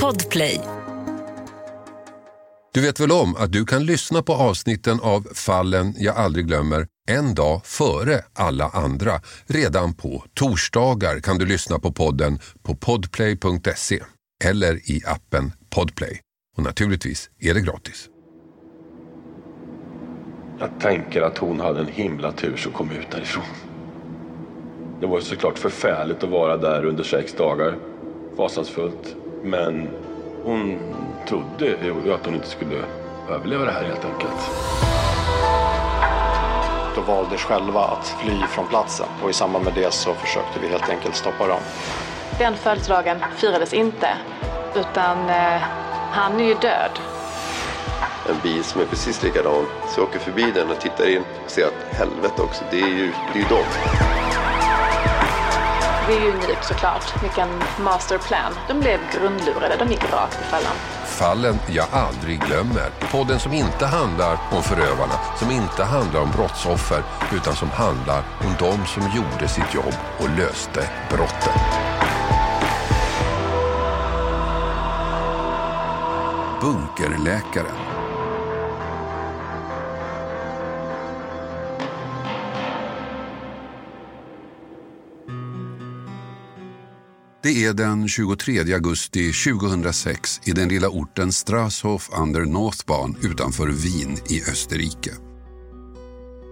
Podplay. Du vet väl om att du kan lyssna på avsnitten av Fallen jag aldrig glömmer en dag före alla andra. Redan på torsdagar kan du lyssna på podden på podplay.se eller i appen Podplay. Och naturligtvis är det gratis. Jag tänker att hon hade en himla tur som kom ut därifrån. Det var såklart förfärligt att vara där under sex dagar. Fasansfullt. Men hon trodde ju att hon inte skulle överleva det här helt enkelt. De valde själva att fly från platsen och i samband med det så försökte vi helt enkelt stoppa dem. Den födelsedagen firades inte, utan eh, han är ju död. En bil som är precis likadan. Så jag åker förbi den och tittar in och ser att helvete också, det är ju, det är ju dem. Det är ju unikt såklart. Vilken masterplan. De blev grundlurade. De gick rakt i fällan. Fallen jag aldrig glömmer. Podden som inte handlar om förövarna, som inte handlar om brottsoffer, utan som handlar om de som gjorde sitt jobb och löste brotten. Bunkerläkaren. Det är den 23 augusti 2006 i den lilla orten Strasshof an der Northbahn utanför Wien i Österrike.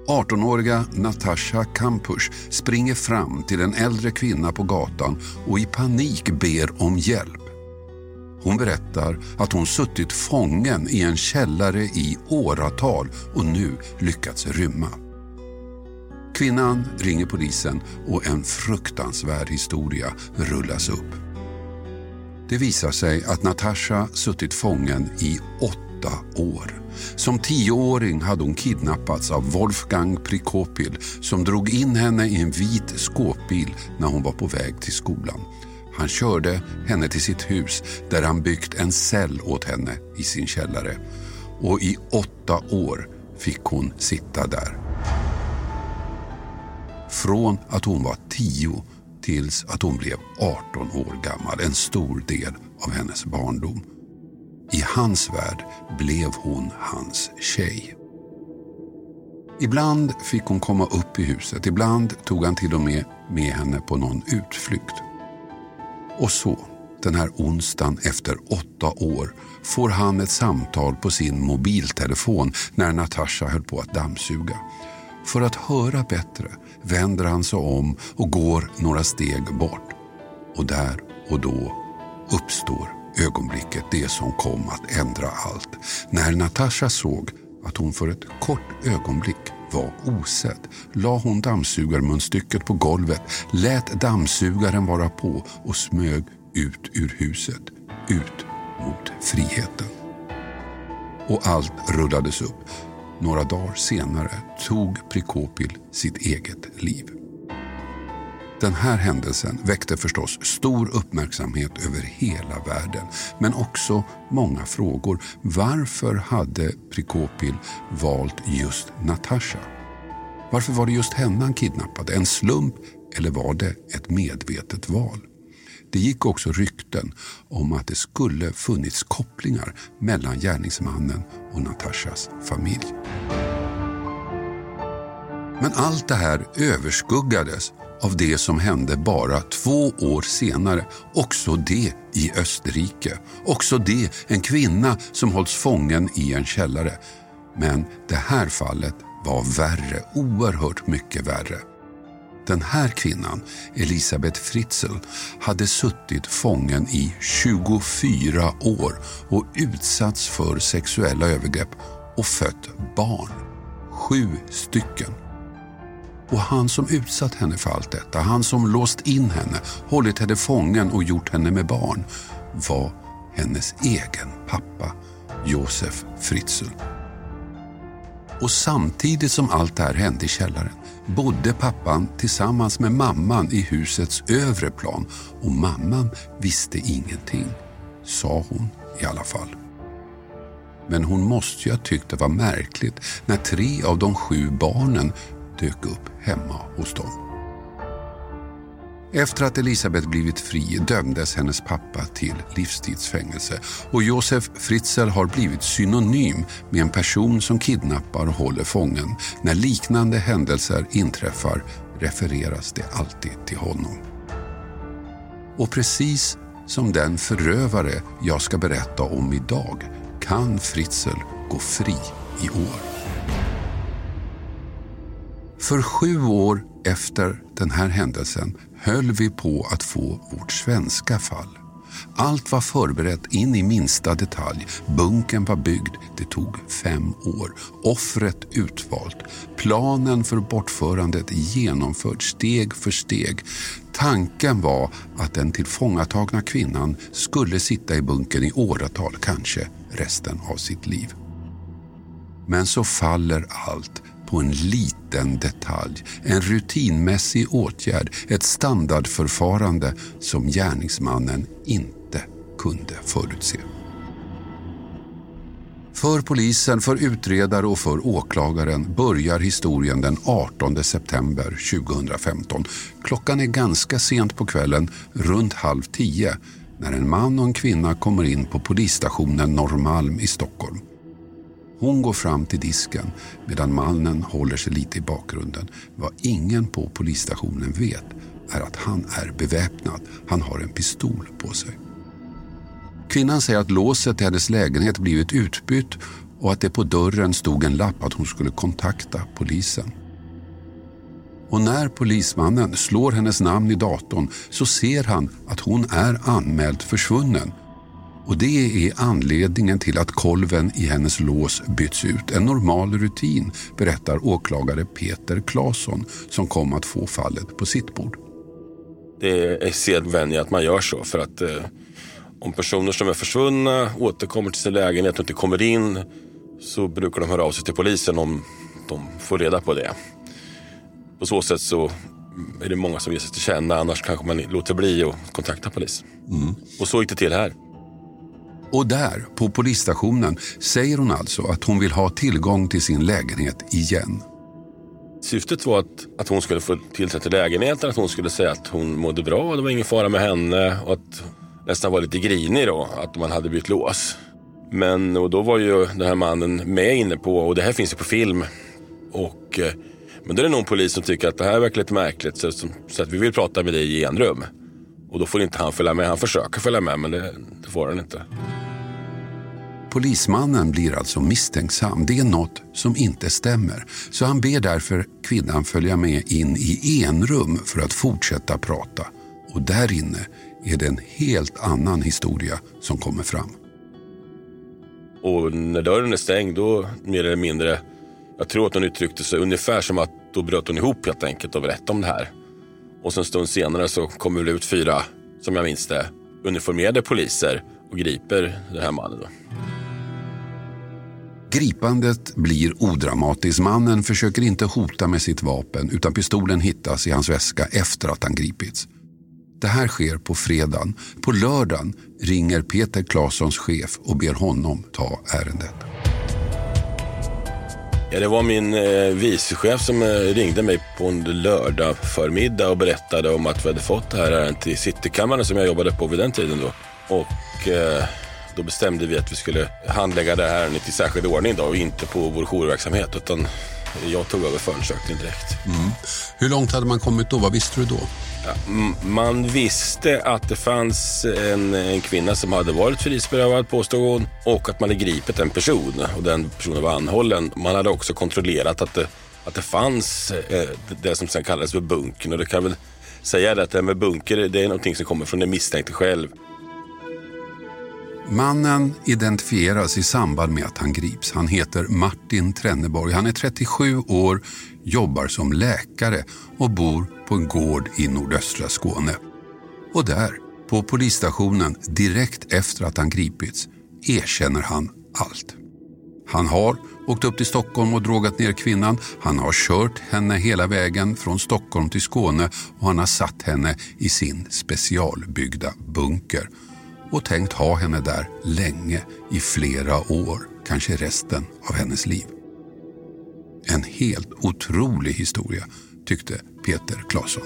18-åriga Natasha Kampusch springer fram till en äldre kvinna på gatan och i panik ber om hjälp. Hon berättar att hon suttit fången i en källare i åratal och nu lyckats rymma. Kvinnan ringer polisen och en fruktansvärd historia rullas upp. Det visar sig att Natasha suttit fången i åtta år. Som tioåring hade hon kidnappats av Wolfgang Prikopil som drog in henne i en vit skåpbil när hon var på väg till skolan. Han körde henne till sitt hus där han byggt en cell åt henne i sin källare. Och i åtta år fick hon sitta där. Från att hon var tio tills att hon blev 18 år gammal. En stor del av hennes barndom. I hans värld blev hon hans tjej. Ibland fick hon komma upp i huset. Ibland tog han till och med med henne på någon utflykt. Och så, den här onsdagen efter åtta år, får han ett samtal på sin mobiltelefon när Natasha höll på att dammsuga. För att höra bättre vänder han sig om och går några steg bort. Och där och då uppstår ögonblicket, det som kom att ändra allt. När Natasha såg att hon för ett kort ögonblick var osedd la hon dammsugarmunstycket på golvet, lät dammsugaren vara på och smög ut ur huset, ut mot friheten. Och allt rullades upp. Några dagar senare tog Prikopil sitt eget liv. Den här händelsen väckte förstås stor uppmärksamhet över hela världen men också många frågor. Varför hade Prikopil valt just Natasha? Varför var det just henne han kidnappade? En slump eller var det ett medvetet val? Det gick också rykten om att det skulle funnits kopplingar mellan gärningsmannen och Natashas familj. Men allt det här överskuggades av det som hände bara två år senare. Också det i Österrike. Också det en kvinna som hålls fången i en källare. Men det här fallet var värre, oerhört mycket värre. Den här kvinnan, Elisabeth Fritzl, hade suttit fången i 24 år och utsatts för sexuella övergrepp och fött barn. Sju stycken. Och han som utsatt henne för allt detta, han som låst in henne, hållit henne fången och gjort henne med barn, var hennes egen pappa, Josef Fritzl. Och samtidigt som allt det här hände i källaren bodde pappan tillsammans med mamman i husets övre plan och mamman visste ingenting, sa hon i alla fall. Men hon måste ju ha tyckt det var märkligt när tre av de sju barnen dök upp hemma hos dem. Efter att Elisabeth blivit fri dömdes hennes pappa till livstidsfängelse och Josef Fritzl har blivit synonym med en person som kidnappar och håller fången. När liknande händelser inträffar refereras det alltid till honom. Och precis som den förövare jag ska berätta om idag kan Fritzl gå fri i år. För sju år efter den här händelsen höll vi på att få vårt svenska fall. Allt var förberett in i minsta detalj. Bunken var byggd. Det tog fem år. Offret utvalt. Planen för bortförandet genomförd steg för steg. Tanken var att den tillfångatagna kvinnan skulle sitta i bunkern i åratal, kanske resten av sitt liv. Men så faller allt på en liten detalj, en rutinmässig åtgärd, ett standardförfarande som gärningsmannen inte kunde förutse. För polisen, för utredare och för åklagaren börjar historien den 18 september 2015. Klockan är ganska sent på kvällen, runt halv tio, när en man och en kvinna kommer in på polisstationen Norrmalm i Stockholm. Hon går fram till disken medan mannen håller sig lite i bakgrunden. Vad ingen på polisstationen vet är att han är beväpnad. Han har en pistol på sig. Kvinnan säger att låset i hennes lägenhet blivit utbytt och att det på dörren stod en lapp att hon skulle kontakta polisen. Och när polismannen slår hennes namn i datorn så ser han att hon är anmäld försvunnen och det är anledningen till att kolven i hennes lås byts ut. En normal rutin, berättar åklagare Peter Claesson som kom att få fallet på sitt bord. Det är sedvänja att man gör så för att eh, om personer som är försvunna återkommer till sin lägenhet och inte kommer in så brukar de höra av sig till polisen om de får reda på det. På så sätt så är det många som ger sig till känna annars kanske man låter bli att kontakta polisen. Mm. Och så gick det till här. Och där, på polisstationen, säger hon alltså att hon vill ha tillgång till sin lägenhet igen. Syftet var att, att hon skulle få tillträde till lägenheten, att hon skulle säga att hon mådde bra, det var ingen fara med henne och att nästan var lite grinig då, att man hade bytt lås. Men och då var ju den här mannen med inne på, och det här finns ju på film, och, eh, men då är det någon polis som tycker att det här verkar lite märkligt så, så att vi vill prata med dig i enrum. Och då får inte han följa med. Han försöker följa med men det, det får han inte. Polismannen blir alltså misstänksam. Det är något som inte stämmer. Så han ber därför kvinnan följa med in i enrum för att fortsätta prata. Och där inne är det en helt annan historia som kommer fram. Och när dörren är stängd då mer eller mindre, jag tror att hon uttryckte sig ungefär som att då bröt hon ihop helt enkelt och berättade om det här. Och sen en stund senare så kommer det ut fyra, som jag minns det, uniformerade poliser och griper den här mannen. Då. Gripandet blir odramatiskt. Mannen försöker inte hota med sitt vapen utan pistolen hittas i hans väska efter att han gripits. Det här sker på fredagen. På lördagen ringer Peter Claessons chef och ber honom ta ärendet. Ja, det var min eh, vicechef som eh, ringde mig på en lördag förmiddag och berättade om att vi hade fått det här ärendet i Citykammaren som jag jobbade på vid den tiden. Då. Och eh, då bestämde vi att vi skulle handlägga det här ärendet i särskild ordning då, och inte på vår jourverksamhet. Utan jag tog över förundersökningen direkt. Mm. Hur långt hade man kommit då? Vad visste du då? Ja, man visste att det fanns en, en, kvinna som hade varit frihetsberövad, påstod hon, och att man hade gripit en person och den personen var anhållen. Man hade också kontrollerat att det, att det fanns eh, det som sen kallades för bunkern. Och det kan väl säga att det här med bunker, det är någonting som kommer från den misstänkte själv. Mannen identifieras i samband med att han grips. Han heter Martin Trenneborg. Han är 37 år, jobbar som läkare och bor på en gård i nordöstra Skåne. Och där, på polisstationen direkt efter att han gripits, erkänner han allt. Han har åkt upp till Stockholm och drogat ner kvinnan. Han har kört henne hela vägen från Stockholm till Skåne och han har satt henne i sin specialbyggda bunker och tänkt ha henne där länge, i flera år, kanske resten av hennes liv. En helt otrolig historia, tyckte Peter Claesson.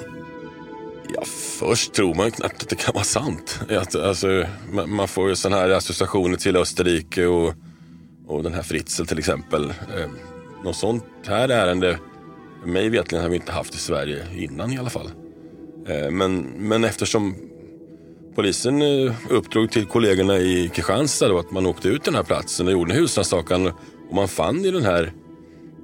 Ja, först tror man knappt att det kan vara sant. Att, alltså, man, man får ju sådana här associationer till Österrike och, och den här Fritzl till exempel. Eh, något sånt här ärende, mig vetligen har vi inte haft i Sverige innan i alla fall. Eh, men, men eftersom polisen eh, uppdrog till kollegorna i Kristianstad då, att man åkte ut den här platsen och gjorde husrannsakan och man fann i den här,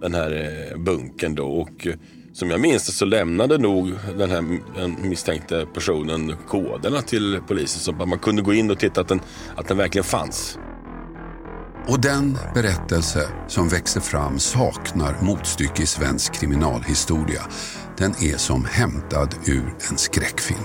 den här eh, bunken då. Och eh, som jag minns det så lämnade nog den här den misstänkte personen koderna till polisen så att man kunde gå in och titta att den, att den verkligen fanns. Och den berättelse som växer fram saknar motstycke i svensk kriminalhistoria. Den är som hämtad ur en skräckfilm.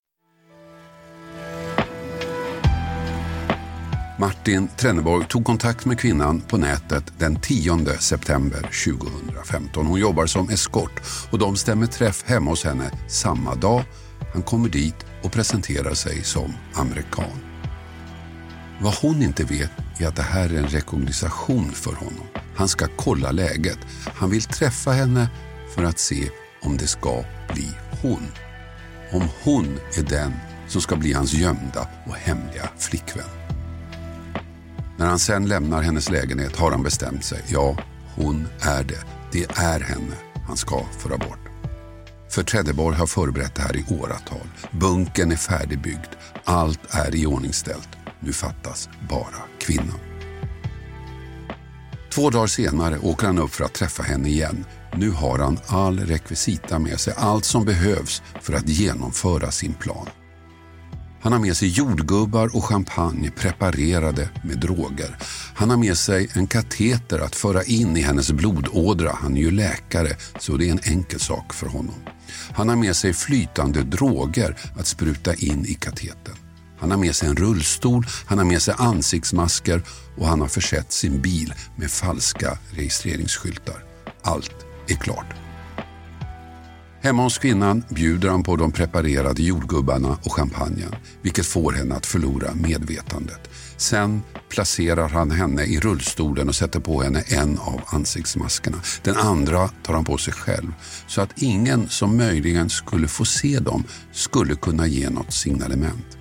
Martin Trenneborg tog kontakt med kvinnan på nätet den 10 september 2015. Hon jobbar som eskort och de stämmer träff hemma hos henne samma dag. Han kommer dit och presenterar sig som amerikan. Vad hon inte vet är att det här är en rekognosation för honom. Han ska kolla läget. Han vill träffa henne för att se om det ska bli hon. Om hon är den som ska bli hans gömda och hemliga flickvän. När han sen lämnar hennes lägenhet har han bestämt sig. Ja, hon är det. Det är henne han ska föra bort. För Tredjeborg har förberett det här i åratal. Bunken är färdigbyggd. Allt är iordningställt. Nu fattas bara kvinnan. Två dagar senare åker han upp för att träffa henne igen. Nu har han all rekvisita med sig, allt som behövs för att genomföra sin plan. Han har med sig jordgubbar och champagne preparerade med droger. Han har med sig en kateter att föra in i hennes blodådra. Han är ju läkare så det är en enkel sak för honom. Han har med sig flytande droger att spruta in i katetern. Han har med sig en rullstol, han har med sig ansiktsmasker och han har försett sin bil med falska registreringsskyltar. Allt är klart. Hemma hos kvinnan bjuder han på de preparerade jordgubbarna och champagnen, vilket får henne att förlora medvetandet. Sen placerar han henne i rullstolen och sätter på henne en av ansiktsmaskerna. Den andra tar han på sig själv, så att ingen som möjligen skulle få se dem skulle kunna ge något signalement.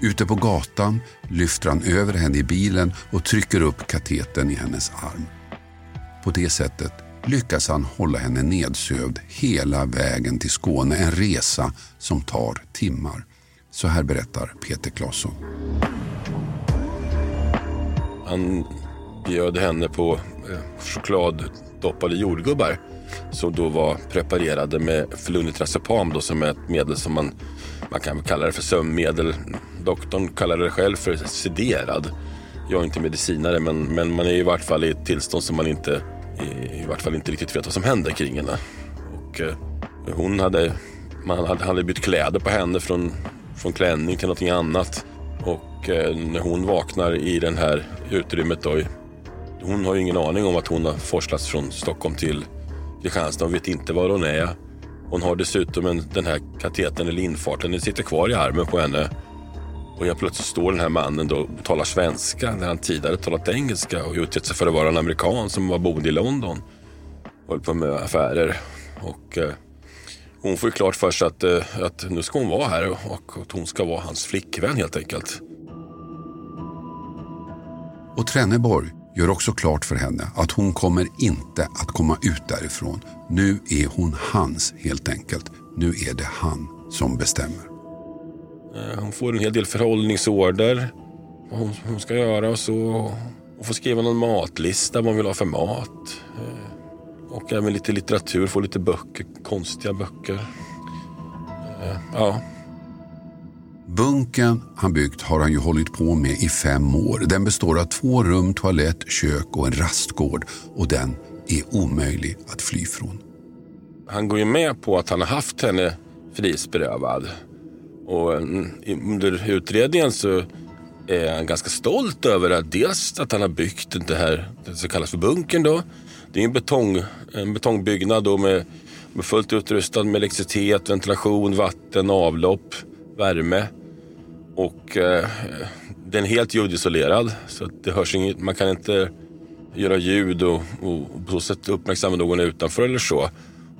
Ute på gatan lyfter han över henne i bilen och trycker upp kateten i hennes arm. På det sättet lyckas han hålla henne nedsövd hela vägen till Skåne. En resa som tar timmar. Så här berättar Peter Claesson. Han bjöd henne på eh, chokladdoppade jordgubbar som då var preparerade med flunitrazepam då som är ett medel som man, man kan kalla det för sömnmedel. Doktorn kallade det själv för sederad. Jag är inte medicinare men, men man är i vart fall i ett tillstånd som man inte i, i vart fall inte riktigt vet vad som händer kring henne. Och, eh, hon hade, man hade, hade bytt kläder på henne från, från klänning till någonting annat. Och eh, när hon vaknar i det här utrymmet då, hon har ju ingen aning om att hon har forslats från Stockholm till Kristianstad. Hon vet inte var hon är. Hon har dessutom en, den här katetern eller infarten, den sitter kvar i armen på henne. Och jag plötsligt står den här mannen då och talar svenska när han tidigare talat engelska och utgett sig för att vara en amerikan som var boende i London. Höll på med affärer. Och eh, hon får ju klart för sig att, eh, att nu ska hon vara här och att hon ska vara hans flickvän helt enkelt. Och Trenneborg gör också klart för henne att hon kommer inte att komma ut därifrån. Nu är hon hans helt enkelt. Nu är det han som bestämmer. Eh, hon får en hel del förhållningsorder. Vad hon, hon ska göra och så. Hon får skriva någon matlista vad hon vill ha för mat. Eh, och även lite litteratur, få lite böcker, konstiga böcker. Eh, ja. Bunken han byggt har han ju hållit på med i fem år. Den består av två rum, toalett, kök och en rastgård. Och den är omöjlig att fly från. Han går ju med på att han har haft henne frihetsberövad. Och mm, under utredningen så är han ganska stolt över att dels att han har byggt det här det som kallas för bunkern då. Det är en, betong, en betongbyggnad då med, med fullt utrustad med elektricitet, ventilation, vatten, avlopp, värme. Och eh, den är helt ljudisolerad så det hörs inget, man kan inte göra ljud och, och på så sätt uppmärksamma någon utanför eller så.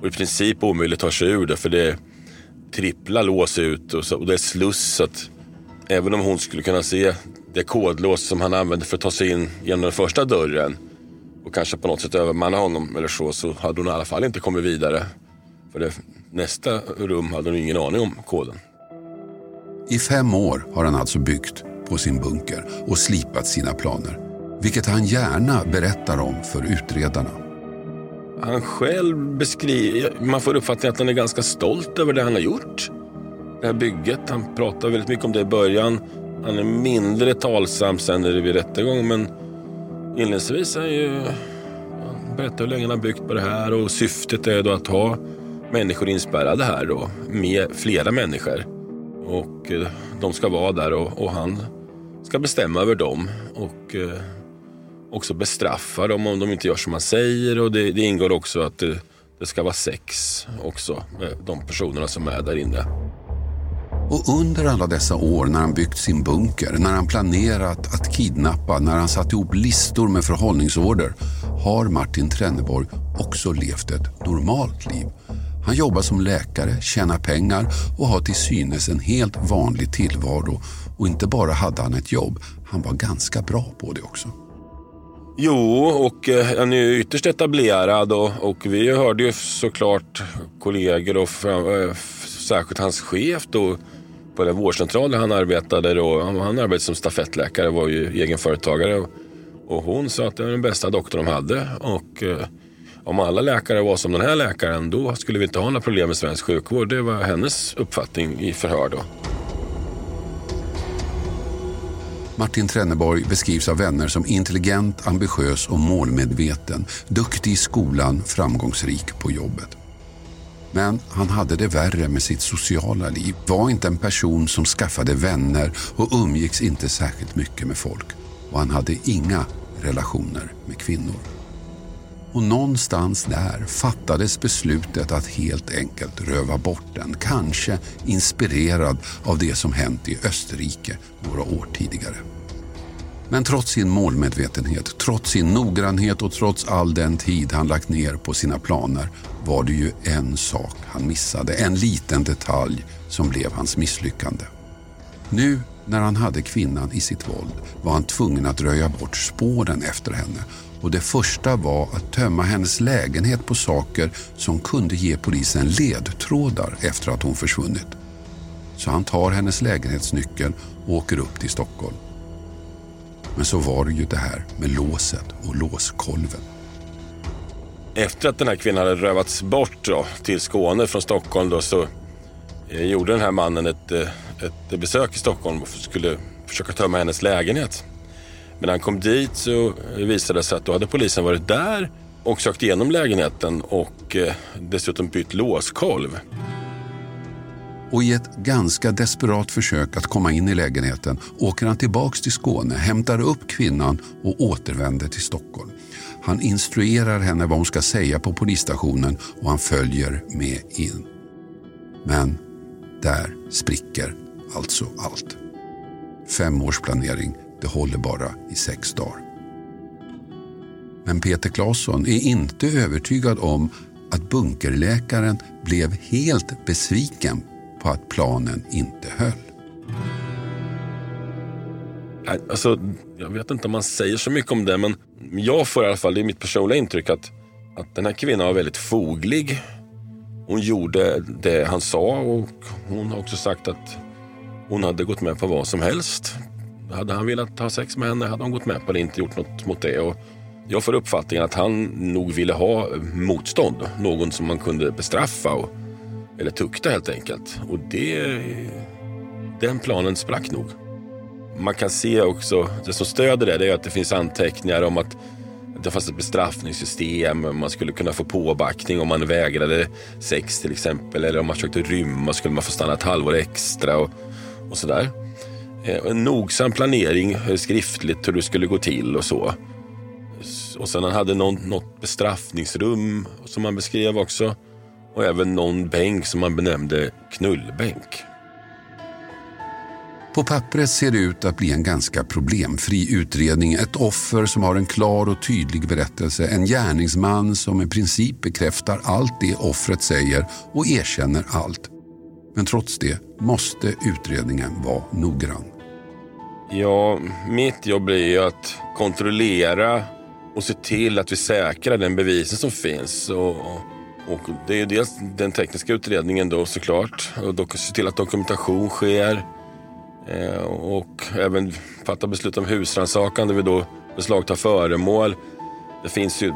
Och i princip omöjligt att ta sig ur det för det är trippla lås ut och, så, och det är sluss. Så att även om hon skulle kunna se det kodlås som han använde för att ta sig in genom den första dörren och kanske på något sätt övermanna honom eller så, så hade hon i alla fall inte kommit vidare. För det, nästa rum hade hon ingen aning om koden. I fem år har han alltså byggt på sin bunker och slipat sina planer. Vilket han gärna berättar om för utredarna. Han själv beskriver, man får uppfattningen att han är ganska stolt över det han har gjort. Det här bygget, han pratar väldigt mycket om det i början. Han är mindre talsam sen när det vid rättegång men inledningsvis är han ju, han berättar hur länge han har byggt på det här och syftet är då att ha människor inspärrade här då med flera människor. Och eh, de ska vara där och, och han ska bestämma över dem. Och eh, också bestraffa dem om de inte gör som man säger. Och det, det ingår också att det, det, ska vara sex också med de personerna som är där inne. Och under alla dessa år när han byggt sin bunker, när han planerat att kidnappa, när han satt ihop listor med förhållningsorder har Martin Trenneborg också levt ett normalt liv. Han jobbar som läkare, tjänar pengar och har till synes en helt vanlig tillvaro. Och inte bara hade han ett jobb, han var ganska bra på det också. Jo, och eh, han är ju ytterst etablerad och, och vi hörde ju såklart kollegor och eh, särskilt hans chef då på den vårdcentral där han arbetade. Då, han, han arbetade som stafettläkare, var ju egenföretagare. Och, och hon sa att det var den bästa doktorn de hade. Och eh, om alla läkare var som den här läkaren då skulle vi inte ha några problem med svensk sjukvård. Det var hennes uppfattning i förhör då. Martin Trenneborg beskrivs av vänner som intelligent, ambitiös och målmedveten. Duktig i skolan, framgångsrik på jobbet. Men han hade det värre med sitt sociala liv. Var inte en person som skaffade vänner och umgicks inte särskilt mycket med folk. Och han hade inga relationer med kvinnor. Och någonstans där fattades beslutet att helt enkelt röva bort den. Kanske inspirerad av det som hänt i Österrike några år tidigare. Men trots sin målmedvetenhet, trots sin noggrannhet och trots all den tid han lagt ner på sina planer var det ju en sak han missade. En liten detalj som blev hans misslyckande. Nu när han hade kvinnan i sitt våld var han tvungen att röja bort spåren efter henne och det första var att tömma hennes lägenhet på saker som kunde ge polisen ledtrådar efter att hon försvunnit. Så han tar hennes lägenhetsnyckel och åker upp till Stockholm. Men så var det ju det här med låset och låskolven. Efter att den här kvinnan hade rövats bort då, till Skåne från Stockholm då, så eh, gjorde den här mannen ett, eh, ett besök i Stockholm och skulle försöka tömma hennes lägenhet. Men när han kom dit så visade det sig att då hade polisen varit där och sökt igenom lägenheten och eh, dessutom bytt låskolv. Och i ett ganska desperat försök att komma in i lägenheten åker han tillbaks till Skåne, hämtar upp kvinnan och återvänder till Stockholm. Han instruerar henne vad hon ska säga på polisstationen och han följer med in. Men där spricker alltså allt. Fem års planering det håller bara i sex dagar. Men Peter Claesson är inte övertygad om att bunkerläkaren blev helt besviken på att planen inte höll. Alltså, jag vet inte om man säger så mycket om det, men jag får i alla fall, det är mitt personliga intryck att, att den här kvinnan var väldigt foglig. Hon gjorde det han sa och hon har också sagt att hon hade gått med på vad som helst hade han velat ha sex med henne hade hon gått med på det, inte gjort något mot det. Och jag får uppfattningen att han nog ville ha motstånd. Någon som man kunde bestraffa och, eller tukta helt enkelt. Och det, den planen sprack nog. Man kan se också, det som stöder det, det är att det finns anteckningar om att det fanns ett bestraffningssystem. Man skulle kunna få påbackning om man vägrade sex till exempel. Eller om man försökte rymma skulle man få stanna ett halvår extra och, och sådär. Eh, en nogsam planering eh, skriftligt hur det skulle gå till och så. Och sen han hade någon, något bestraffningsrum som han beskrev också. Och även någon bänk som han benämnde knullbänk. På pappret ser det ut att bli en ganska problemfri utredning. Ett offer som har en klar och tydlig berättelse. En gärningsman som i princip bekräftar allt det offret säger och erkänner allt. Men trots det måste utredningen vara noggrann. Ja, mitt jobb blir ju att kontrollera och se till att vi säkrar den bevisen som finns. Och, och det är ju dels den tekniska utredningen då såklart. Och se till att dokumentation sker. Eh, och även fatta beslut om husrannsakan där vi då beslagtar föremål. Det finns ju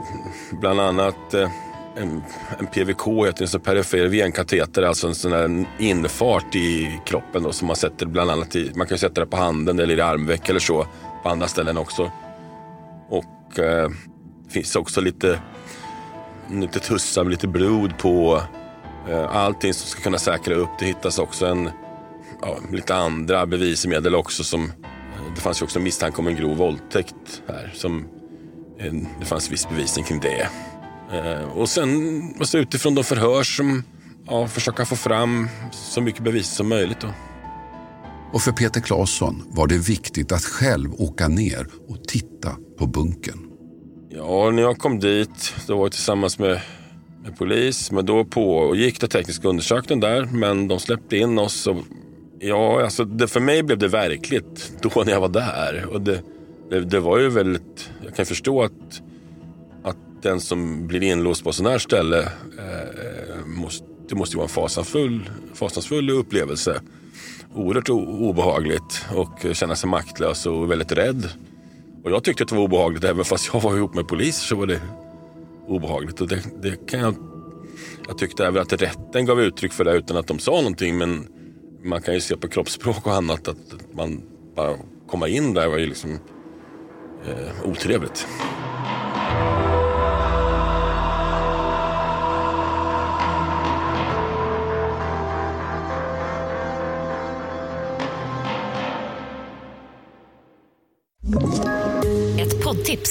bland annat eh, en, en PVK, heter det, perifer venkateter, alltså en sån här infart i kroppen då, som man sätter bland annat i, man kan sätta det på handen eller i armveck eller så, på andra ställen också. Och eh, det finns också lite, lite tussar med lite blod på eh, allting som ska kunna säkra upp. Det hittas också en ja, lite andra bevismedel också. Som, eh, det fanns ju också misstanke om en grov våldtäkt här. Som, eh, det fanns viss bevisning kring det. Eh, och sen alltså, utifrån de förhör som ja, försöka få fram så mycket bevis som möjligt. Då. Och för Peter Claesson var det viktigt att själv åka ner och titta på bunken. Ja, när jag kom dit, då var jag tillsammans med, med polis. Men då pågick det teknisk undersökning där, men de släppte in oss. Och Ja, alltså det, för mig blev det verkligt då när jag var där. Och det, det, det var ju väldigt, jag kan förstå att den som blir inlåst på sån här ställe, eh, måste, det måste ju vara en fasansfull, fasansfull upplevelse. Oerhört obehagligt och känna sig maktlös och väldigt rädd. Och jag tyckte att det var obehagligt även fast jag var ihop med poliser så var det obehagligt. Och det, det kan jag, jag tyckte även att rätten gav uttryck för det utan att de sa någonting. Men man kan ju se på kroppsspråk och annat att man bara komma in där var ju liksom eh, otrevligt.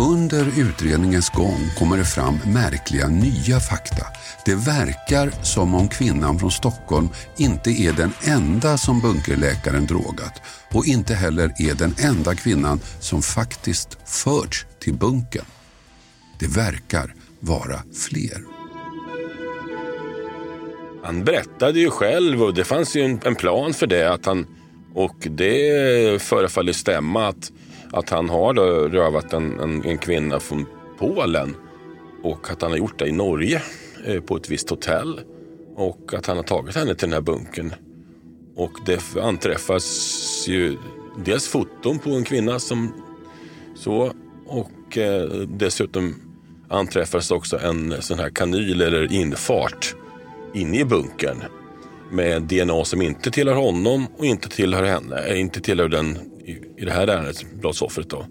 Under utredningens gång kommer det fram märkliga nya fakta. Det verkar som om kvinnan från Stockholm inte är den enda som bunkerläkaren drogat och inte heller är den enda kvinnan som faktiskt förts till bunkern. Det verkar vara fler. Han berättade ju själv och det fanns ju en, en plan för det. Att han, och det förefaller stämma att, att han har då rövat en, en, en kvinna från Polen och att han har gjort det i Norge eh, på ett visst hotell. Och att han har tagit henne till den här bunkern. Och det anträffas ju dels foton på en kvinna som så och eh, dessutom anträffas också en sån här kanyl eller infart inne i bunkern med DNA som inte tillhör honom och inte tillhör henne, eh, inte tillhör den i, i det här ärendet, brottsoffret då.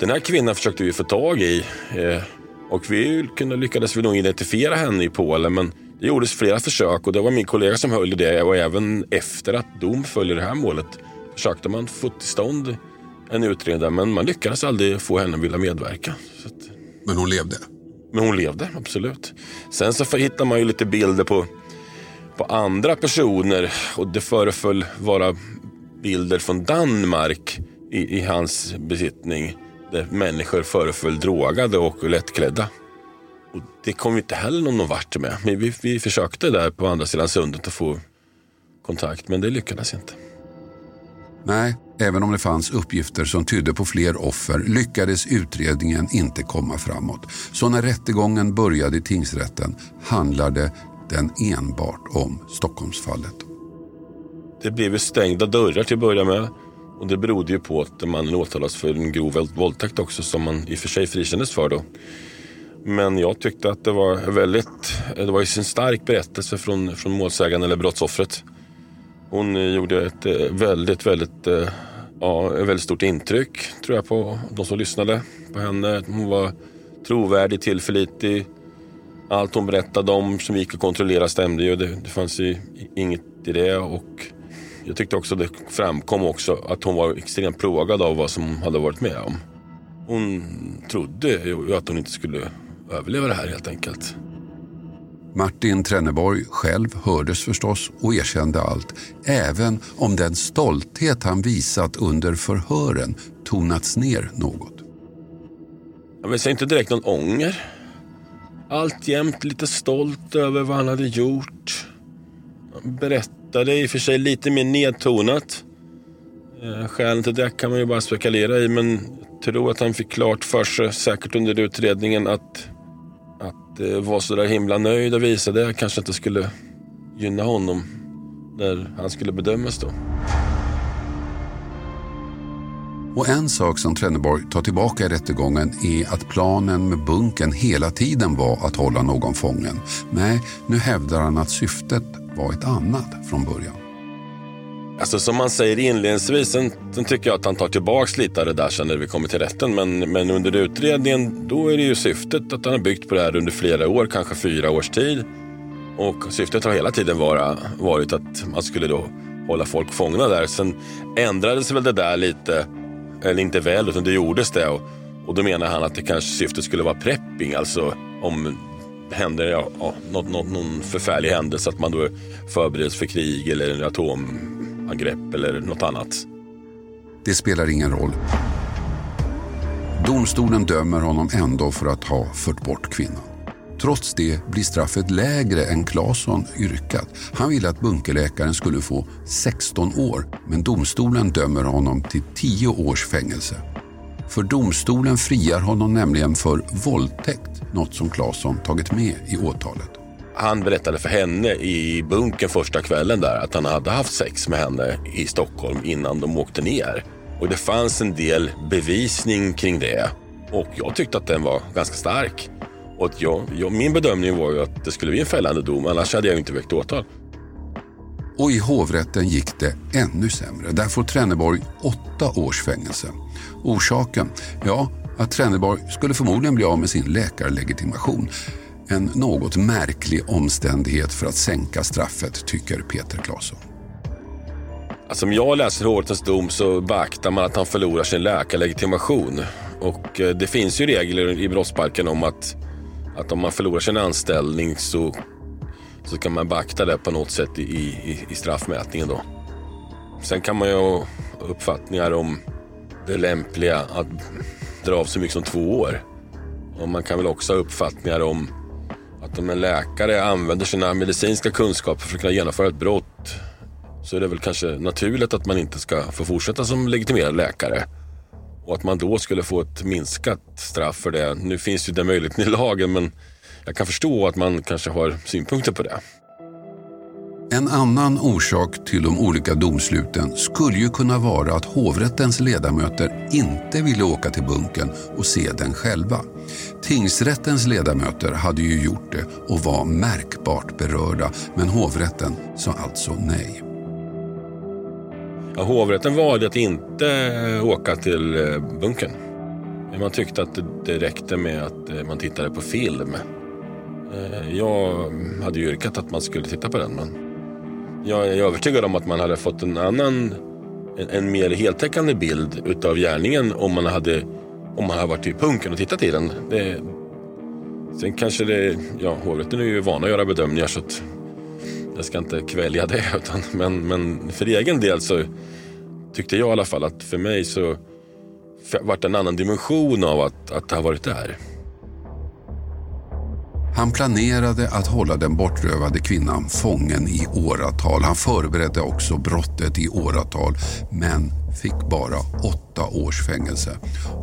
Den här kvinnan försökte vi få tag i eh, och vi kunde, lyckades vi nog identifiera henne i Polen men det gjordes flera försök och det var min kollega som höll i det och även efter att dom följer det här målet försökte man få till stånd en utredare men man lyckades aldrig få henne att vilja medverka. Att, Men hon levde. men hon levde, absolut. Sen så hittar man ju lite bilder på, på andra personer och det föreföll vara bilder från Danmark i, i hans besittning. Där människor föreföll drogade och lättklädda. Och det kom vi inte heller någon vart med. Men vi, vi försökte där på andra sidan sundet att få kontakt, men det lyckades inte. Nej, även om det fanns uppgifter som tydde på fler offer lyckades utredningen inte komma framåt. Så när rättegången började i tingsrätten handlade den enbart om Stockholmsfallet. Det blev ju stängda dörrar till att börja med. Och det berodde ju på att mannen åtalades för en grov våldtäkt också som man i och för sig frikändes för då. Men jag tyckte att det var väldigt, det var ju en stark berättelse från, från målsägaren eller brottsoffret. Hon gjorde ett eh, väldigt, väldigt, eh, ja, ett väldigt stort intryck tror jag på de som lyssnade på henne. Hon var trovärdig, tillförlitlig. Allt hon berättade om som gick att kontrollera stämde ju. Det, det fanns ju inget i det. Och jag tyckte också det framkom också att hon var extremt plågad av vad som hade varit med om. Hon trodde ju att hon inte skulle överleva det här helt enkelt. Martin Trenneborg själv hördes förstås och erkände allt, även om den stolthet han visat under förhören tonats ner något. Jag ser inte direkt någon ånger. Alltjämt lite stolt över vad han hade gjort. Det är i och för sig lite mer nedtonat. Skälen till det kan man ju bara spekulera i men jag tror att han fick klart för sig, säkert under utredningen, att att eh, vara så där himla nöjd och visa det kanske inte skulle gynna honom när han skulle bedömas då. Och en sak som Trenneborg tar tillbaka i rättegången är att planen med bunken hela tiden var att hålla någon fången. Nej, nu hävdar han att syftet var ett annat från början. Alltså som man säger inledningsvis, sen, sen tycker jag att han tar tillbaks lite av det där sen när vi kommer till rätten. Men, men under utredningen, då är det ju syftet att han har byggt på det här under flera år, kanske fyra års tid. Och syftet har hela tiden vara, varit att man skulle då hålla folk fångna där. Sen ändrades väl det där lite, eller inte väl, utan det gjordes det. Och, och då menar han att det kanske syftet skulle vara prepping, alltså om händer ja, ja, något, något, någon förfärlig händelse, att man då förbereds för krig eller en atomangrepp eller något annat. Det spelar ingen roll. Domstolen dömer honom ändå för att ha fört bort kvinnan. Trots det blir straffet lägre än Claesson yrkat. Han ville att bunkerläkaren skulle få 16 år, men domstolen dömer honom till 10 års fängelse. För domstolen friar honom nämligen för våldtäkt, något som Claesson tagit med i åtalet. Han berättade för henne i bunkern första kvällen där att han hade haft sex med henne i Stockholm innan de åkte ner. Och det fanns en del bevisning kring det. Och jag tyckte att den var ganska stark. Och jag, jag, min bedömning var ju att det skulle bli en fällande dom, annars hade jag inte väckt åtal. Och i hovrätten gick det ännu sämre. Där får Trenneborg åtta års fängelse. Orsaken? Ja, att Trenneborg skulle förmodligen bli av med sin läkarlegitimation. En något märklig omständighet för att sänka straffet, tycker Peter Claesson. Alltså, om jag läser hovrättens dom så beaktar man att han förlorar sin läkarlegitimation. Och eh, det finns ju regler i brottsbalken om att, att om man förlorar sin anställning så, så kan man beakta det på något sätt i, i, i straffmätningen. Då. Sen kan man ju ha uppfattningar om det lämpliga att dra av så mycket som två år. Och man kan väl också ha uppfattningar om att om en läkare använder sina medicinska kunskaper för att kunna genomföra ett brott så är det väl kanske naturligt att man inte ska få fortsätta som legitimerad läkare. Och att man då skulle få ett minskat straff för det. Nu finns ju den möjligheten i lagen men jag kan förstå att man kanske har synpunkter på det. En annan orsak till de olika domsluten skulle ju kunna vara att hovrättens ledamöter inte ville åka till bunken och se den själva. Tingsrättens ledamöter hade ju gjort det och var märkbart berörda men hovrätten sa alltså nej. Ja, hovrätten valde att inte åka till eh, bunkern. Man tyckte att det räckte med att eh, man tittade på film. Eh, jag hade ju yrkat att man skulle titta på den men jag är övertygad om att man hade fått en annan, en, en mer heltäckande bild utav gärningen om man hade, om man hade varit i punken och tittat i den. Det, sen kanske det, ja hovrätten är ju vana att göra bedömningar så att jag ska inte kvälja det. Utan, men, men för egen del så tyckte jag i alla fall att för mig så vart det en annan dimension av att, att ha varit där. Han planerade att hålla den bortrövade kvinnan fången i åratal. Han förberedde också brottet i åratal men fick bara åtta års fängelse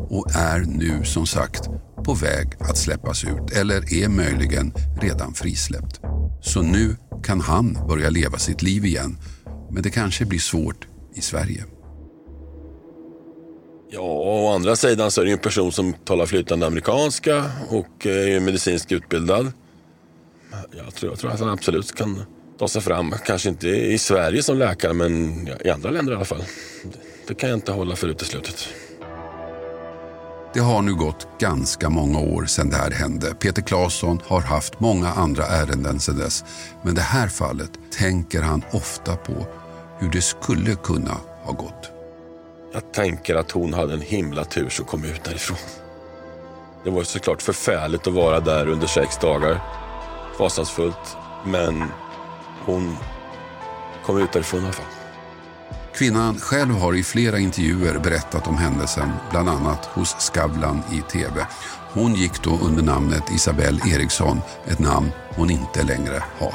och är nu som sagt på väg att släppas ut eller är möjligen redan frisläppt. Så nu kan han börja leva sitt liv igen. Men det kanske blir svårt i Sverige. Ja, å andra sidan så är det en person som talar flytande amerikanska och eh, är medicinskt utbildad. Jag tror, jag tror att han absolut kan ta sig fram. Kanske inte i Sverige som läkare, men i andra länder i alla fall. Det, det kan jag inte hålla för uteslutet. Det har nu gått ganska många år sedan det här hände. Peter Claesson har haft många andra ärenden sedan dess. Men det här fallet tänker han ofta på hur det skulle kunna ha gått. Jag tänker att hon hade en himla tur som kom ut därifrån. Det var såklart förfärligt att vara där under sex dagar. Fasansfullt. Men hon kom ut därifrån i alla fall. Kvinnan själv har i flera intervjuer berättat om händelsen, bland annat hos Skavlan i TV. Hon gick då under namnet Isabelle Eriksson, ett namn hon inte längre har.